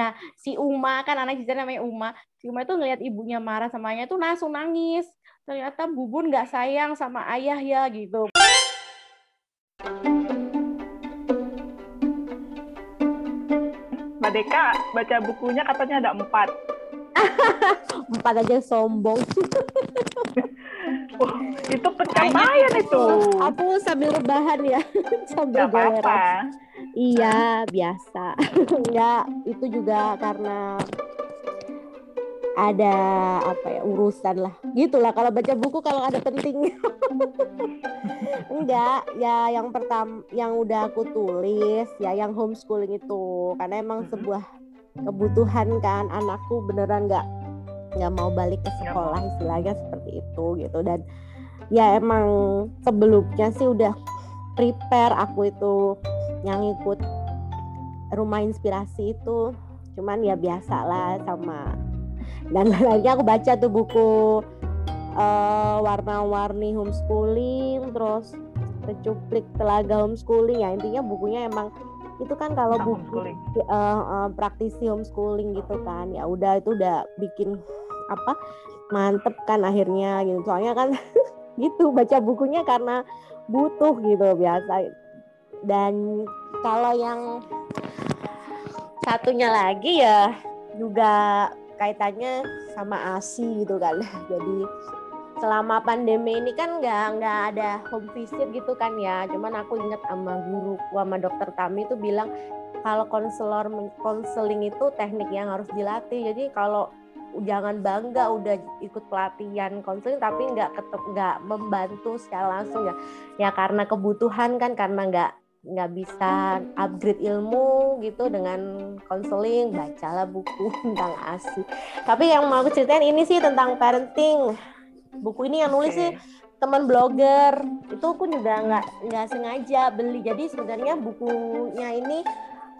Nah, si Uma kan anak Cica namanya Uma. Si Uma itu ngeliat ibunya marah samanya tuh langsung nangis. Ternyata Bubun nggak sayang sama ayah ya gitu. Mbak Deka baca bukunya katanya ada empat. empat aja sombong. oh, itu pencapaian itu. Aku sambil rebahan ya, sambil Gak apa Iya, biasa. Enggak, itu juga karena ada apa ya urusan lah. Gitulah kalau baca buku kalau ada penting. Enggak ya yang pertama yang udah aku tulis ya yang homeschooling itu. Karena emang sebuah kebutuhan kan anakku beneran nggak nggak mau balik ke sekolah istilahnya seperti itu gitu. Dan ya emang sebelumnya sih udah prepare aku itu yang ikut rumah inspirasi itu. Cuman ya biasa lah sama dan lainnya aku baca tuh buku uh, warna-warni homeschooling terus secuplik telaga homeschooling. Ya intinya bukunya emang itu kan kalau buku uh, uh, praktisi homeschooling gitu kan. Ya udah itu udah bikin apa mantep kan akhirnya gitu. Soalnya kan gitu baca bukunya karena butuh gitu biasa. Dan kalau yang satunya lagi ya juga kaitannya sama ASI gitu kan. Jadi selama pandemi ini kan nggak nggak ada home visit gitu kan ya. Cuman aku ingat sama guru sama dokter Tami itu bilang kalau konselor konseling itu teknik yang harus dilatih. Jadi kalau jangan bangga udah ikut pelatihan konseling tapi nggak ketep nggak membantu secara langsung ya. Ya karena kebutuhan kan karena nggak nggak bisa upgrade ilmu gitu dengan konseling bacalah buku tentang asi tapi yang mau aku ceritain ini sih tentang parenting. Buku ini yang nulis okay. sih teman blogger. Itu aku juga nggak nggak sengaja beli. Jadi sebenarnya bukunya ini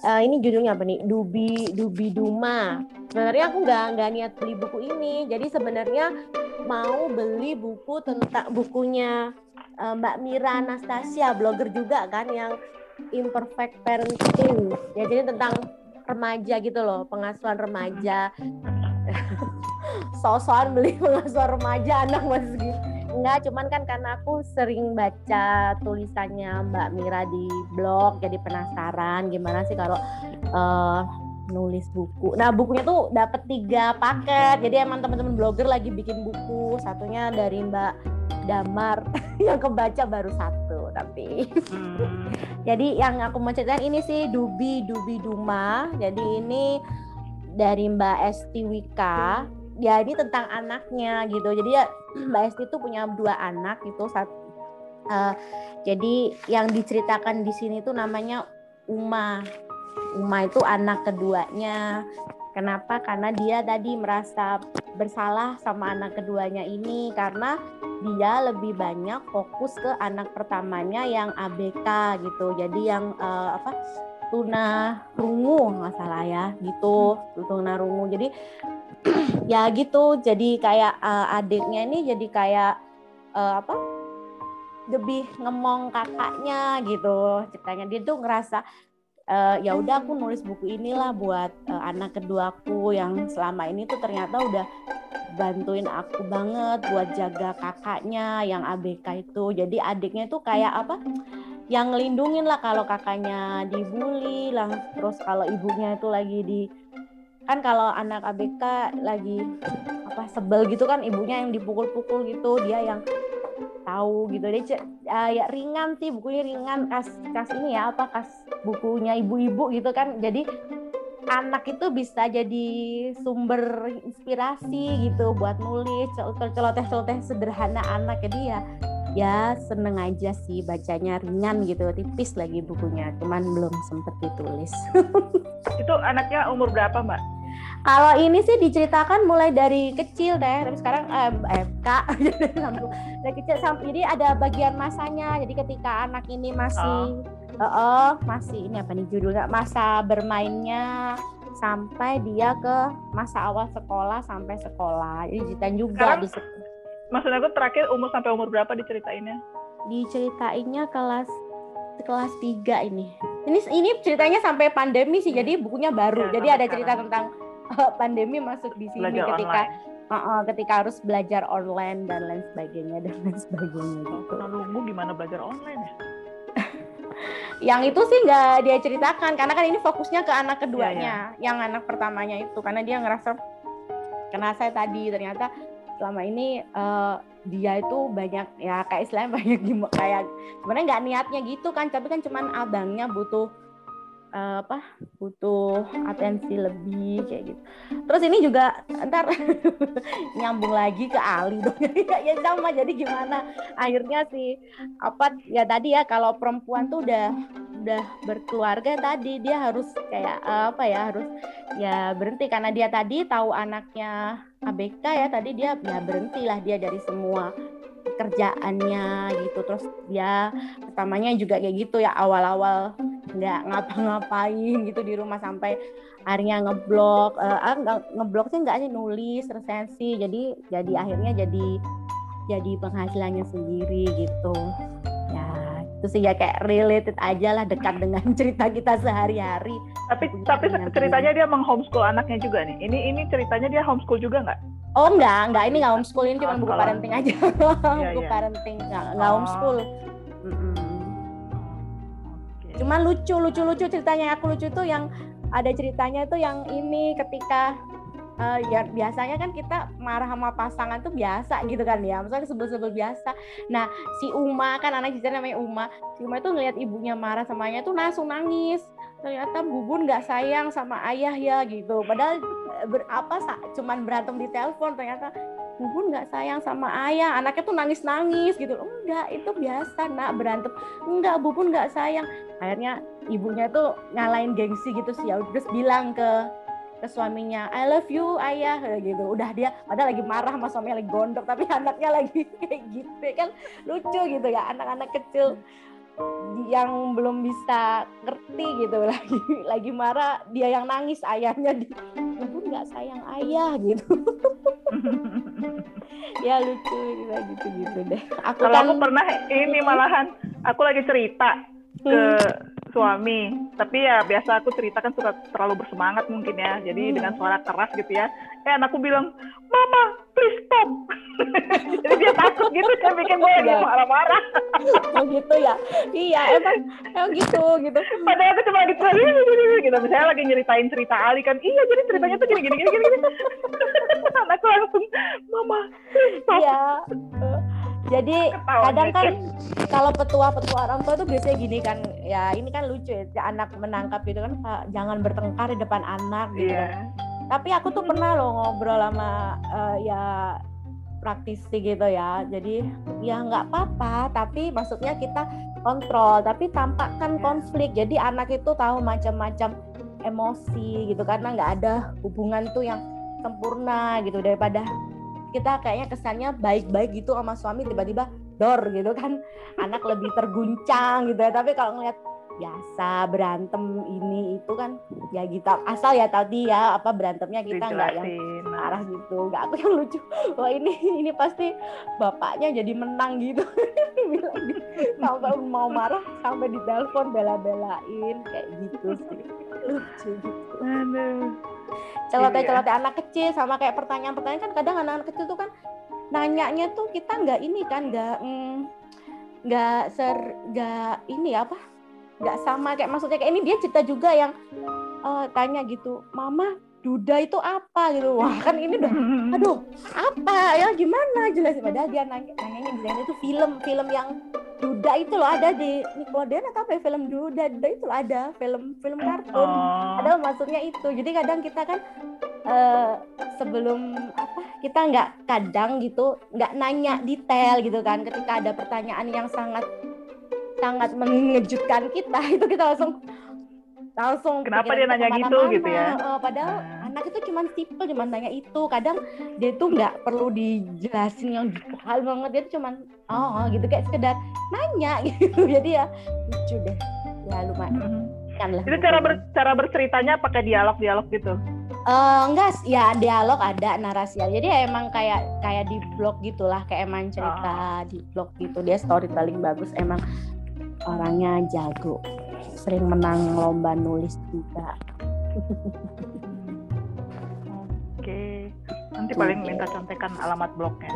uh, ini judulnya apa nih? Dubi Dubi Duma. Sebenarnya aku nggak nggak niat beli buku ini. Jadi sebenarnya mau beli buku tentang bukunya uh, Mbak Mira Anastasia blogger juga kan yang imperfect parenting. Ya jadi tentang remaja gitu loh pengasuhan remaja. Sosokan beli pengasuhan remaja anak masih enggak cuman kan karena aku sering baca tulisannya Mbak Mira di blog jadi penasaran gimana sih kalau uh, nulis buku. Nah bukunya tuh dapat tiga paket. Jadi emang teman-teman blogger lagi bikin buku. Satunya dari Mbak Damar yang kebaca baru satu tapi hmm. jadi yang aku mau ceritain ini sih Dubi Dubi Duma jadi ini dari Mbak Esti Wika ya ini tentang anaknya gitu jadi ya Mbak Esti tuh punya dua anak gitu satu uh, jadi yang diceritakan di sini tuh namanya Uma Uma itu anak keduanya Kenapa? Karena dia tadi merasa bersalah sama anak keduanya ini karena dia lebih banyak fokus ke anak pertamanya yang ABK gitu. Jadi yang uh, apa? tuna rungu nggak ya gitu tuna rungu jadi ya gitu jadi kayak uh, adiknya ini jadi kayak uh, apa lebih ngemong kakaknya gitu. Ceritanya dia tuh ngerasa uh, ya udah aku nulis buku inilah buat uh, anak keduaku yang selama ini tuh ternyata udah bantuin aku banget buat jaga kakaknya yang ABK itu. Jadi adiknya tuh kayak apa yang ngelindungin lah kalau kakaknya dibully lah. Terus kalau ibunya itu lagi di kan kalau anak ABK lagi apa sebel gitu kan ibunya yang dipukul-pukul gitu dia yang tahu gitu. Deh uh, ya ringan sih bukunya ringan. Kas kas ini ya apa kas bukunya ibu-ibu gitu kan. Jadi anak itu bisa jadi sumber inspirasi gitu buat nulis celoteh-celoteh sederhana anak. Jadi ya ya seneng aja sih bacanya ringan gitu tipis lagi bukunya. Cuman belum sempet ditulis. Itu anaknya umur berapa mbak kalau ini sih diceritakan mulai dari kecil deh, tapi sekarang eh, eh kak dari kecil sampai jadi ada bagian masanya. Jadi ketika anak ini masih oh. uh, uh, masih ini apa nih judulnya masa bermainnya sampai dia ke masa awal sekolah sampai sekolah. Jadi ceritain juga sekarang, di Maksud aku terakhir umur sampai umur berapa diceritainnya? Diceritainnya kelas kelas 3 ini ini ini ceritanya sampai pandemi sih jadi bukunya baru Ya, jadi ada cerita sekarang. tentang pandemi masuk di sini Belajar ketika online. uh, uh, ketika harus belajar online dan lain sebagainya dan lain sebagainya gitu Lalu gimana belajar online ya? yang itu sih nggak dia ceritakan karena kan ini fokusnya ke anak keduanya Iya, yang anak pertamanya itu karena dia ngerasa kena saya tadi ternyata selama ini eh, dia itu banyak ya kayak istilahnya banyak gimana kayak sebenarnya nggak niatnya gitu kan tapi kan cuman abangnya butuh eh, apa butuh atensi lebih kayak gitu. Terus ini juga ntar nyambung lagi ke Ali dong. Ya sama jadi gimana? Akhirnya sih apa ya tadi ya kalau perempuan tuh udah udah berkeluarga tadi dia harus kayak eh, apa ya harus ya berhenti. Karena dia tadi tahu anaknya ABK ya tadi dia ya berhentilah dia dari semua kerjaannya gitu. Terus dia pertamanya juga kayak gitu ya awal-awal nggak ngapa-ngapain gitu di rumah sampai akhirnya ngeblok nggak- ngeblok sih nggak sih nulis resensi. Jadi jadi akhirnya jadi jadi penghasilannya sendiri gitu. Ya itu sih ya kayak related aja lah dekat dengan cerita kita sehari-hari. Tapi tapi ceritanya dia menghomeschool anaknya juga nih. Ini ini ceritanya dia homeschool juga nggak? Oh enggak enggak ini nggak homeschool ini cuma buku parenting aja buku iya. parenting nggak nggak Oh. homeschool. Cuman lucu, lucu, lucu ceritanya aku lucu tuh yang ada ceritanya tuh yang ini ketika eh, ya biasanya kan kita marah sama pasangan tuh biasa gitu kan ya, misalnya sebel-sebel biasa. Nah si Uma kan anak kita namanya Uma, si Uma tuh ngelihat ibunya marah samanya tuh langsung nangis. Ternyata Bubun nggak sayang sama ayah ya gitu. Padahal ber, apa sa- cuman berantem di telepon ternyata Bubun nggak sayang sama ayah. Anaknya tuh nangis-nangis gitu. Enggak, itu biasa nak berantem. Enggak, Bubun nggak sayang akhirnya ibunya tuh ngalahin gengsi gitu sih ya terus bilang ke ke suaminya I love you ayah gitu udah dia padahal lagi marah sama suaminya lagi gondok tapi anaknya lagi kayak gitu kan lucu gitu ya anak-anak kecil yang belum bisa ngerti gitu. Lagi lagi marah dia yang nangis ayahnya di ibu nggak sayang ayah gitu. Ya lucu gitu gitu gitu deh. Aku Kalau kan aku pernah ini malahan aku lagi cerita ke suami, tapi ya biasa aku cerita kan suka terlalu bersemangat mungkin ya, jadi Hmm. dengan suara keras gitu ya. Eh anakku bilang, Mama, please stop. jadi dia takut gitu, saya bikin gue lagi Ya. marah-marah. Oh gitu ya iya emang emang gitu gitu Padahal aku cuma lagi gitu, misalnya lagi nyeritain cerita Ali kan, iya jadi ceritanya tuh gini gini gini gini. anakku langsung, Mama, please stop. Iya. Jadi Ketawa kadang kan ngecek. kalau petua-petua orang tua tuh biasanya gini kan, ya ini kan lucu ya, si anak menangkap gitu kan, "Pak, jangan bertengkar di depan anak gitu. Iya. Tapi aku tuh pernah loh ngobrol sama eh, ya praktisi gitu ya. Jadi ya nggak apa-apa, tapi maksudnya kita kontrol, tapi tampakkan Iya. konflik. Jadi anak itu tahu macam-macam emosi gitu karena nggak ada hubungan tuh yang sempurna gitu daripada kita kayaknya kesannya baik-baik gitu sama suami tiba-tiba dor gitu kan anak lebih terguncang gitu ya tapi kalau ngeliat biasa berantem ini itu kan ya kita asal ya tadi ya apa berantemnya kita nggak yang marah gitu. Nggak aku yang lucu. Wah ini ini pasti bapaknya jadi menang gitu. Bilang sampai mau marah sampai ditelepon bela-belain kayak gitu sih. Lucu gitu. Aduh. celoteh-celoteh anak kecil sama kayak pertanyaan-pertanyaan kan kadang anak-anak kecil tuh kan nanyanya tuh kita nggak ini kan nggak mm, nggak ser nggak ini apa nggak sama kayak maksudnya kayak ini dia cerita juga yang eh, tanya gitu mama duda itu apa gitu wah kan ini udah aduh apa ya gimana jelasin padahal dia nanya nanyanya bilangnya itu film film yang duda itu loh ada di Nickelodeon atau apa ya film duda duda itu loh ada film film kartun Oh. Padahal maksudnya itu. Jadi kadang kita kan eh, sebelum apa kita nggak kadang gitu nggak nanya detail gitu kan. Ketika ada pertanyaan yang sangat sangat mengejutkan kita itu kita langsung langsung Kenapa dia nanya gitu gitu ya? Eh, padahal Nah. anak itu cuma simple cuma nanya itu. Kadang dia tuh nggak perlu dijelasin yang detail banget. Dia tuh cuma oh gitu kayak sekedar nanya gitu. Jadi ya lucu deh. Ya lumayan Mhm. kan lah. Itu cara ber, cara berceritanya pakai dialog-dialog gitu. Eh, enggak, ya dialog ada narasi. Jadi ya emang kayak kayak di blog gitulah, kayak emang cerita di blog gitu. Dia storytelling bagus, emang orangnya jago. sering menang lomba nulis juga. Oke, nanti paling minta contekan alamat blognya.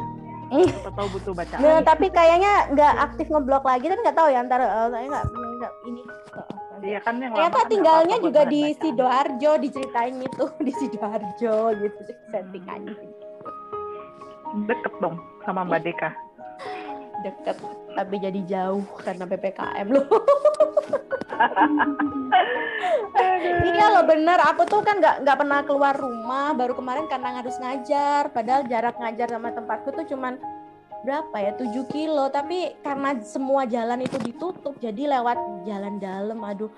Siapa tahu butuh bacaan. Nah, tapi kayaknya nggak aktif ngeblok lagi, tapi nggak tahu ya antara eh, saya nggak ini. Iya kan yang Ternyata tinggalnya juga di bacaan. Sidoarjo, diceritain itu di Sidoarjo gitu settingannya. Deket dong sama Mbak Deka. Deket tapi jadi jauh karena PPKM loh. Iya loh bener, aku tuh kan nggak nggak pernah keluar rumah, baru kemarin karena harus ngajar, padahal jarak ngajar sama tempatku tuh cuman berapa ya? 7 kilo, tapi karena semua jalan itu ditutup, jadi lewat jalan dalam, aduh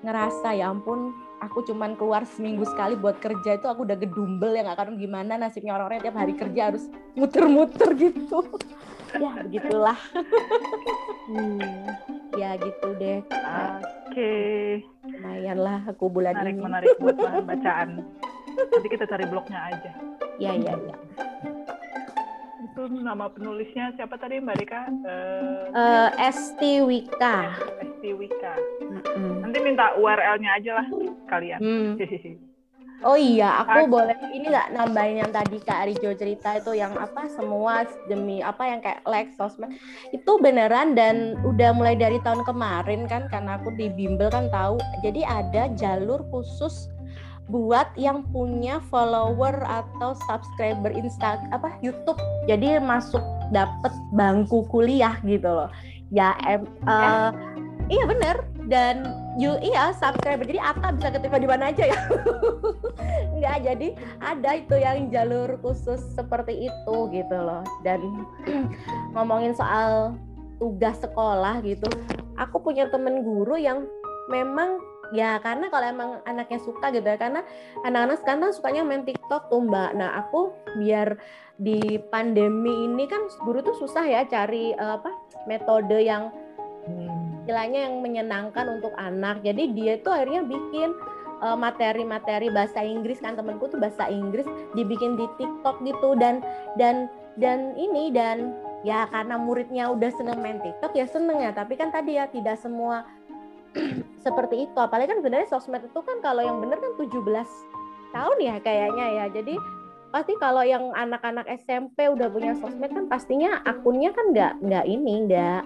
ngerasa ya ampun, aku cuman keluar seminggu sekali buat kerja itu aku udah gedumbel ya nggak tahu gimana nasibnya orang-orang tiap hari kerja harus muter-muter gitu. ya begitulah. Hmm. ya gitu deh. Oke, Lumayan lah aku bulan menarik ini. menarik buat bahan bacaan. Nanti kita cari blognya aja. Ya ya ya. Itu nama penulisnya siapa tadi Mbak Deka? Eh, Eh, Esti Wika. Esti Wika. Mm-mm. Nanti minta URL-nya aja lah kalian. Hmm. Oh iya, aku Ak- boleh ini nggak nambahin yang tadi Kak Rijo cerita itu yang apa semua demi apa yang kayak like sosmed itu beneran dan udah mulai dari tahun kemarin kan karena aku di bimbel kan tahu jadi ada jalur khusus buat yang punya follower atau subscriber Insta apa YouTube. Jadi masuk dapet bangku kuliah gitu loh. Ya em, eh, iya bener. Dan you iya subscriber. Jadi Ata bisa ketika di mana aja ya. Nggak jadi ada itu yang jalur khusus seperti itu gitu loh. Dan ngomongin soal tugas sekolah gitu. Aku punya temen guru yang memang ya karena kalau emang anaknya suka gitu ya karena anak-anak sekarang sukanya main TikTok tuh mbak nah aku biar di pandemi ini kan guru tuh susah ya cari eh, apa metode yang istilahnya yang menyenangkan untuk anak. Jadi dia tuh akhirnya bikin uh, materi-materi bahasa Inggris kan temenku tuh bahasa Inggris dibikin di TikTok gitu dan dan dan ini dan ya karena muridnya udah seneng main TikTok ya seneng ya. Tapi kan tadi ya tidak semua seperti itu. Apalagi kan sebenarnya sosmed itu kan kalau yang bener kan 17 tahun ya kayaknya ya. Jadi pasti kalau yang anak-anak SMP udah punya sosmed kan pastinya akunnya kan nggak nggak ini nggak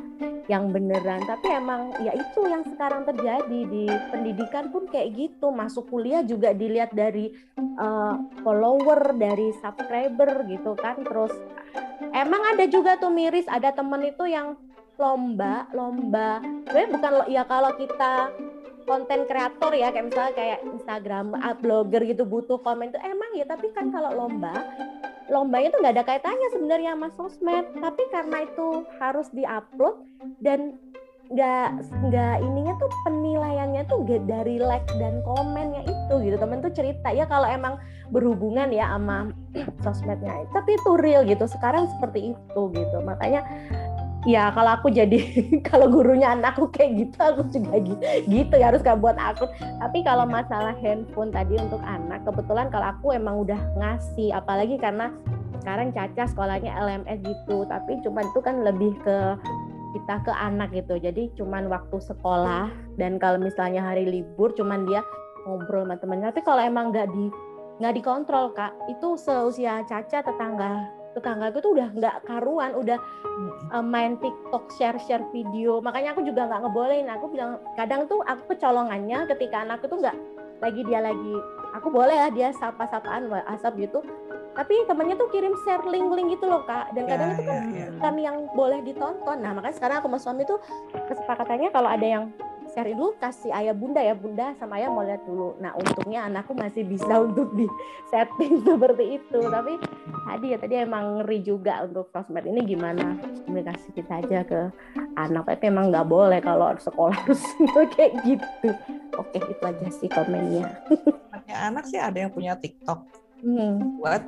yang beneran tapi emang ya itu yang sekarang terjadi di pendidikan pun kayak gitu masuk kuliah juga dilihat dari uh, follower dari subscriber gitu kan terus emang ada juga tuh miris ada temen itu yang lomba lomba. Sebenarnya bukan ya kalau kita konten kreator ya kayak misalnya kayak Instagram ah, blogger gitu butuh komen tuh emang ya tapi kan kalau lomba lombanya tuh nggak ada kaitannya sebenarnya sama sosmed. Tapi karena itu harus diupload dan nggak nggak ininya tuh penilaiannya tuh dari like dan komennya itu gitu. Temen tuh cerita ya kalau emang berhubungan ya sama sosmednya. Tapi itu real gitu sekarang seperti itu gitu. Makanya ya kalau aku jadi kalau gurunya anakku kayak gitu aku juga gitu, gitu ya harus gak buat akun tapi kalau masalah handphone tadi untuk anak kebetulan kalau aku emang udah ngasih apalagi karena sekarang Caca sekolahnya LMS gitu tapi cuman itu kan lebih ke kita ke anak gitu. Jadi cuman waktu sekolah dan kalau misalnya hari libur cuman dia ngobrol sama temennya. Tapi kalau emang nggak di nggak dikontrol kak itu seusia Caca tetangga tetangga tuh udah nggak karuan udah uh, main TikTok share-share video. Makanya aku juga nggak ngebolehin. Aku bilang kadang tuh aku kecolongannya ketika anakku tuh nggak lagi dia lagi aku boleh lah dia sapa-sapaan asap gitu. Tapi temennya tuh kirim share link-link gitu loh kak. Dan kadang Ya, itu kan ya, ya. bukan yang boleh ditonton. Nah makanya sekarang aku sama suami tuh kesepakatannya kalau ada yang share dulu kasih ayah bunda ya bunda sama ayah mau lihat dulu. Nah untungnya anakku masih bisa untuk di setting seperti itu. Tapi tadi ya tadi emang ngeri juga untuk sosmed ini gimana komunikasi kita aja ke anak. Tapi emang nggak boleh kalau sekolah harus kayak gitu. Oke itu aja sih komennya. Anaknya anak sih ada yang punya TikTok. Hmm. buat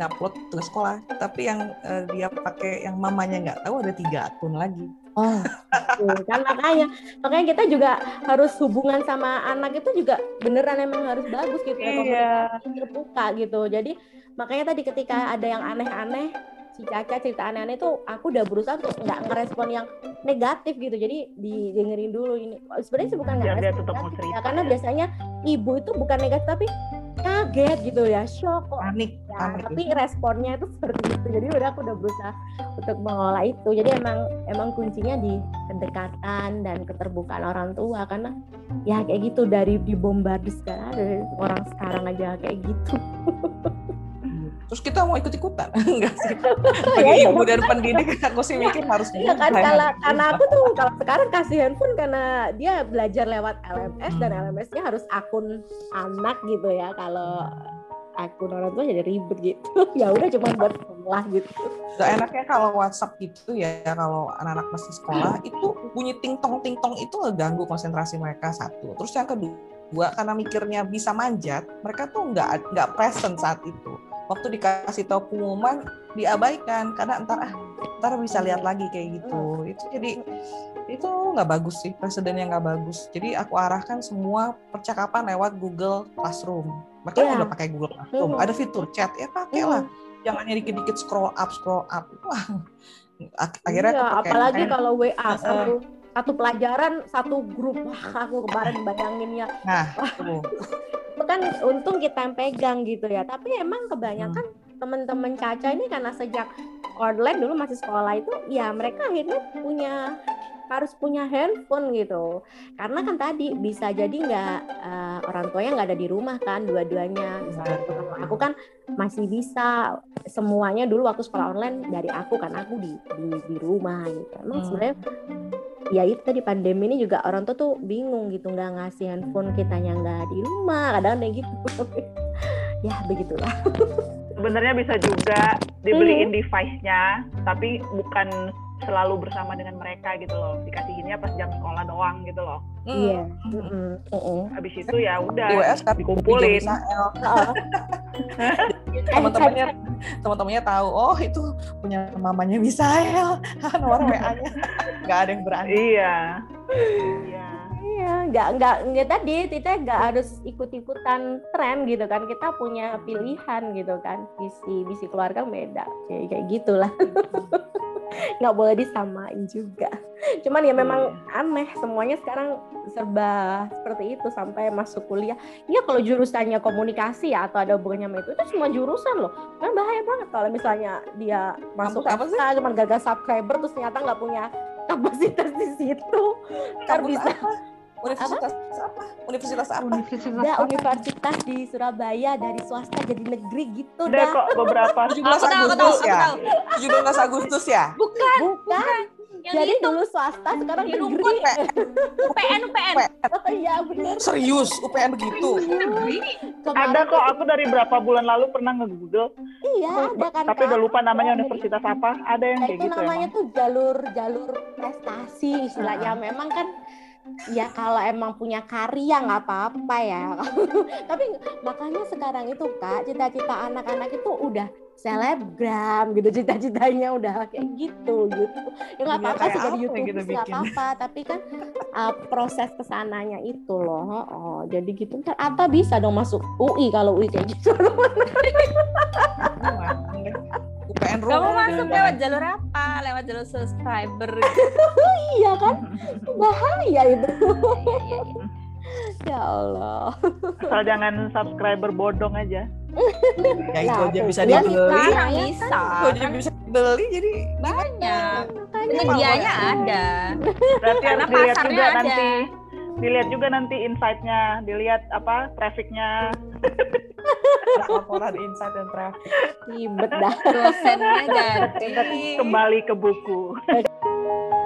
ngupload tugas sekolah, tapi yang eh, dia pakai yang mamanya nggak tahu ada tiga akun lagi. Oh tuh, kan makanya makanya kita juga harus hubungan sama anak itu juga beneran emang harus bagus gitu ya Iya. komunikasi terbuka gitu jadi makanya tadi ketika ada yang aneh-aneh si Caca cerita aneh-aneh tuh aku udah berusaha untuk nggak ngerespon yang negatif gitu jadi didengerin dulu ini sebenarnya sih bukan nggak dia respon negatif ya, karena ya. biasanya ibu itu bukan negatif tapi kaget gitu ya shock kok. Panik ya, panik. tapi responnya itu seperti itu. Jadi udah aku udah berusaha untuk mengolah itu. Jadi emang emang kuncinya di kedekatan dan keterbukaan orang tua. Karena ya kayak gitu dari dibombardir sekarang dari orang sekarang aja kayak gitu terus kita mau ikut ikutan? Enggak sih. Ya, bagi iya. ibu dan pendidik aku sih mikir harus Iya kan gimana. kalau karena aku tuh kalau sekarang kasih handphone karena dia belajar lewat LMS dan LMS-nya harus akun anak gitu ya. Kalau akun orang tua jadi ribet gitu. Ya udah cuma buat sekolah gitu. Gak enaknya kalau WhatsApp gitu ya kalau anak-anak masih sekolah itu bunyi ting tong ting tong itu ngeganggu konsentrasi mereka satu. Terus yang kedua karena mikirnya bisa manjat mereka tuh nggak nggak present saat itu waktu dikasih tahu pengumuman diabaikan. Karena entar ah ntar bisa lihat lagi kayak gitu. Itu jadi itu nggak bagus sih presiden yang nggak bagus. Jadi aku arahkan semua percakapan lewat Google Classroom. Mereka Iya. udah pakai Google Classroom. Hmm. ada fitur chat ya pakailah jangan hanya dikit-dikit scroll up scroll up. Wah. Ak- akhirnya Iya, aku apalagi kayak- kalau WA satu satu pelajaran satu grup. Wah aku kemarin bayanginnya nah tuh. Kan untung kita yang pegang gitu ya tapi emang kebanyakan Hmm. teman-teman Caca ini karena sejak online dulu masih sekolah itu ya mereka akhirnya punya harus punya handphone gitu karena kan tadi bisa jadi nggak eh, orang tuanya nggak ada di rumah kan dua-duanya misalnya aku kan masih bisa semuanya dulu waktu sekolah online dari aku kan aku di di, di rumah gitu emang Hmm. sebenarnya ya itu tadi pandemi ini juga orang tua tuh bingung gitu nggak ngasih handphone kitanya nggak di rumah kadang kayak gitu ya begitulah sebenarnya bisa juga dibeliin device-nya tapi bukan selalu bersama dengan mereka gitu loh dikasihinnya pas jam sekolah doang gitu loh Hmm. iya Mm-mm. Mm-mm. habis itu ya udah kan dikumpulin. teman-temannya teman-temannya tahu oh itu punya mamanya Misael. Nomor WA-nya nggak ada yang berani. Iya iya Iya, nggak nggak nggak tadi kita nggak harus ikut-ikutan tren gitu kan. Kita punya pilihan gitu kan. Visi visi keluarga beda. Kayak kayak gitulah. nggak boleh disamain juga. Cuman ya memang aneh semuanya sekarang serba seperti itu sampai masuk kuliah. Iya kalau jurusannya komunikasi ya atau ada hubungannya sama itu itu cuma jurusan loh. Kan bahaya banget kalau misalnya dia masuk apa sih? Cuma gagal subscriber terus ternyata nggak punya kapasitas di situ. Ntar Kampus bisa apa? Universitas apa? Universitas apa? ada universitas di Surabaya dari swasta jadi negeri gitu udah dah. kok beberapa 17 Aku tahu, aku tahu, Agustus aku ya? tahu. 17 Agustus ya? Bukan, Bukan. yang Jadi itu dulu swasta sekarang di negeri. Rungkut. UPN, UPN. Oh iya benar. Serius, UPN begitu? Negeri. ada kok aku dari berapa bulan lalu pernah nge-google Iya ada kan. tapi udah lupa namanya Oh, universitas apa ada yang kayak itu gitu namanya emang tuh jalur jalur prestasi istilahnya. Memang kan ya kalau emang punya karya nggak apa-apa ya. Tapi makanya sekarang itu kak cita-cita anak-anak itu udah selebgram gitu cita-citanya udah kayak gitu gitu. Ya nggak Iya, apa-apa sih jadi apa youtuber nggak apa-apa. Tapi kan uh, proses ke sananya itu loh. Oh jadi gitu. Ntar Ata bisa dong masuk UI kalau UI kayak gitu. UPN Kamu rumah. masuk lewat jalur apa? Lewat jalur subscriber. iya kan bahaya itu. Iya, iya, iya. Ya Allah. asal jangan subscriber bodong aja Ya itu Nah, aja bisa dia dibeli. bisa. Sekarang ya bisa. Itu aja bisa dibeli jadi Banyak. Makanya Medianya ada. berarti Karena harus dilihat pasarnya juga ada. nanti dilihat juga nanti insight-nya dilihat apa traffic-nya laporan insight dan traffic. ribet dah. Dosennya ganti. kembali ke buku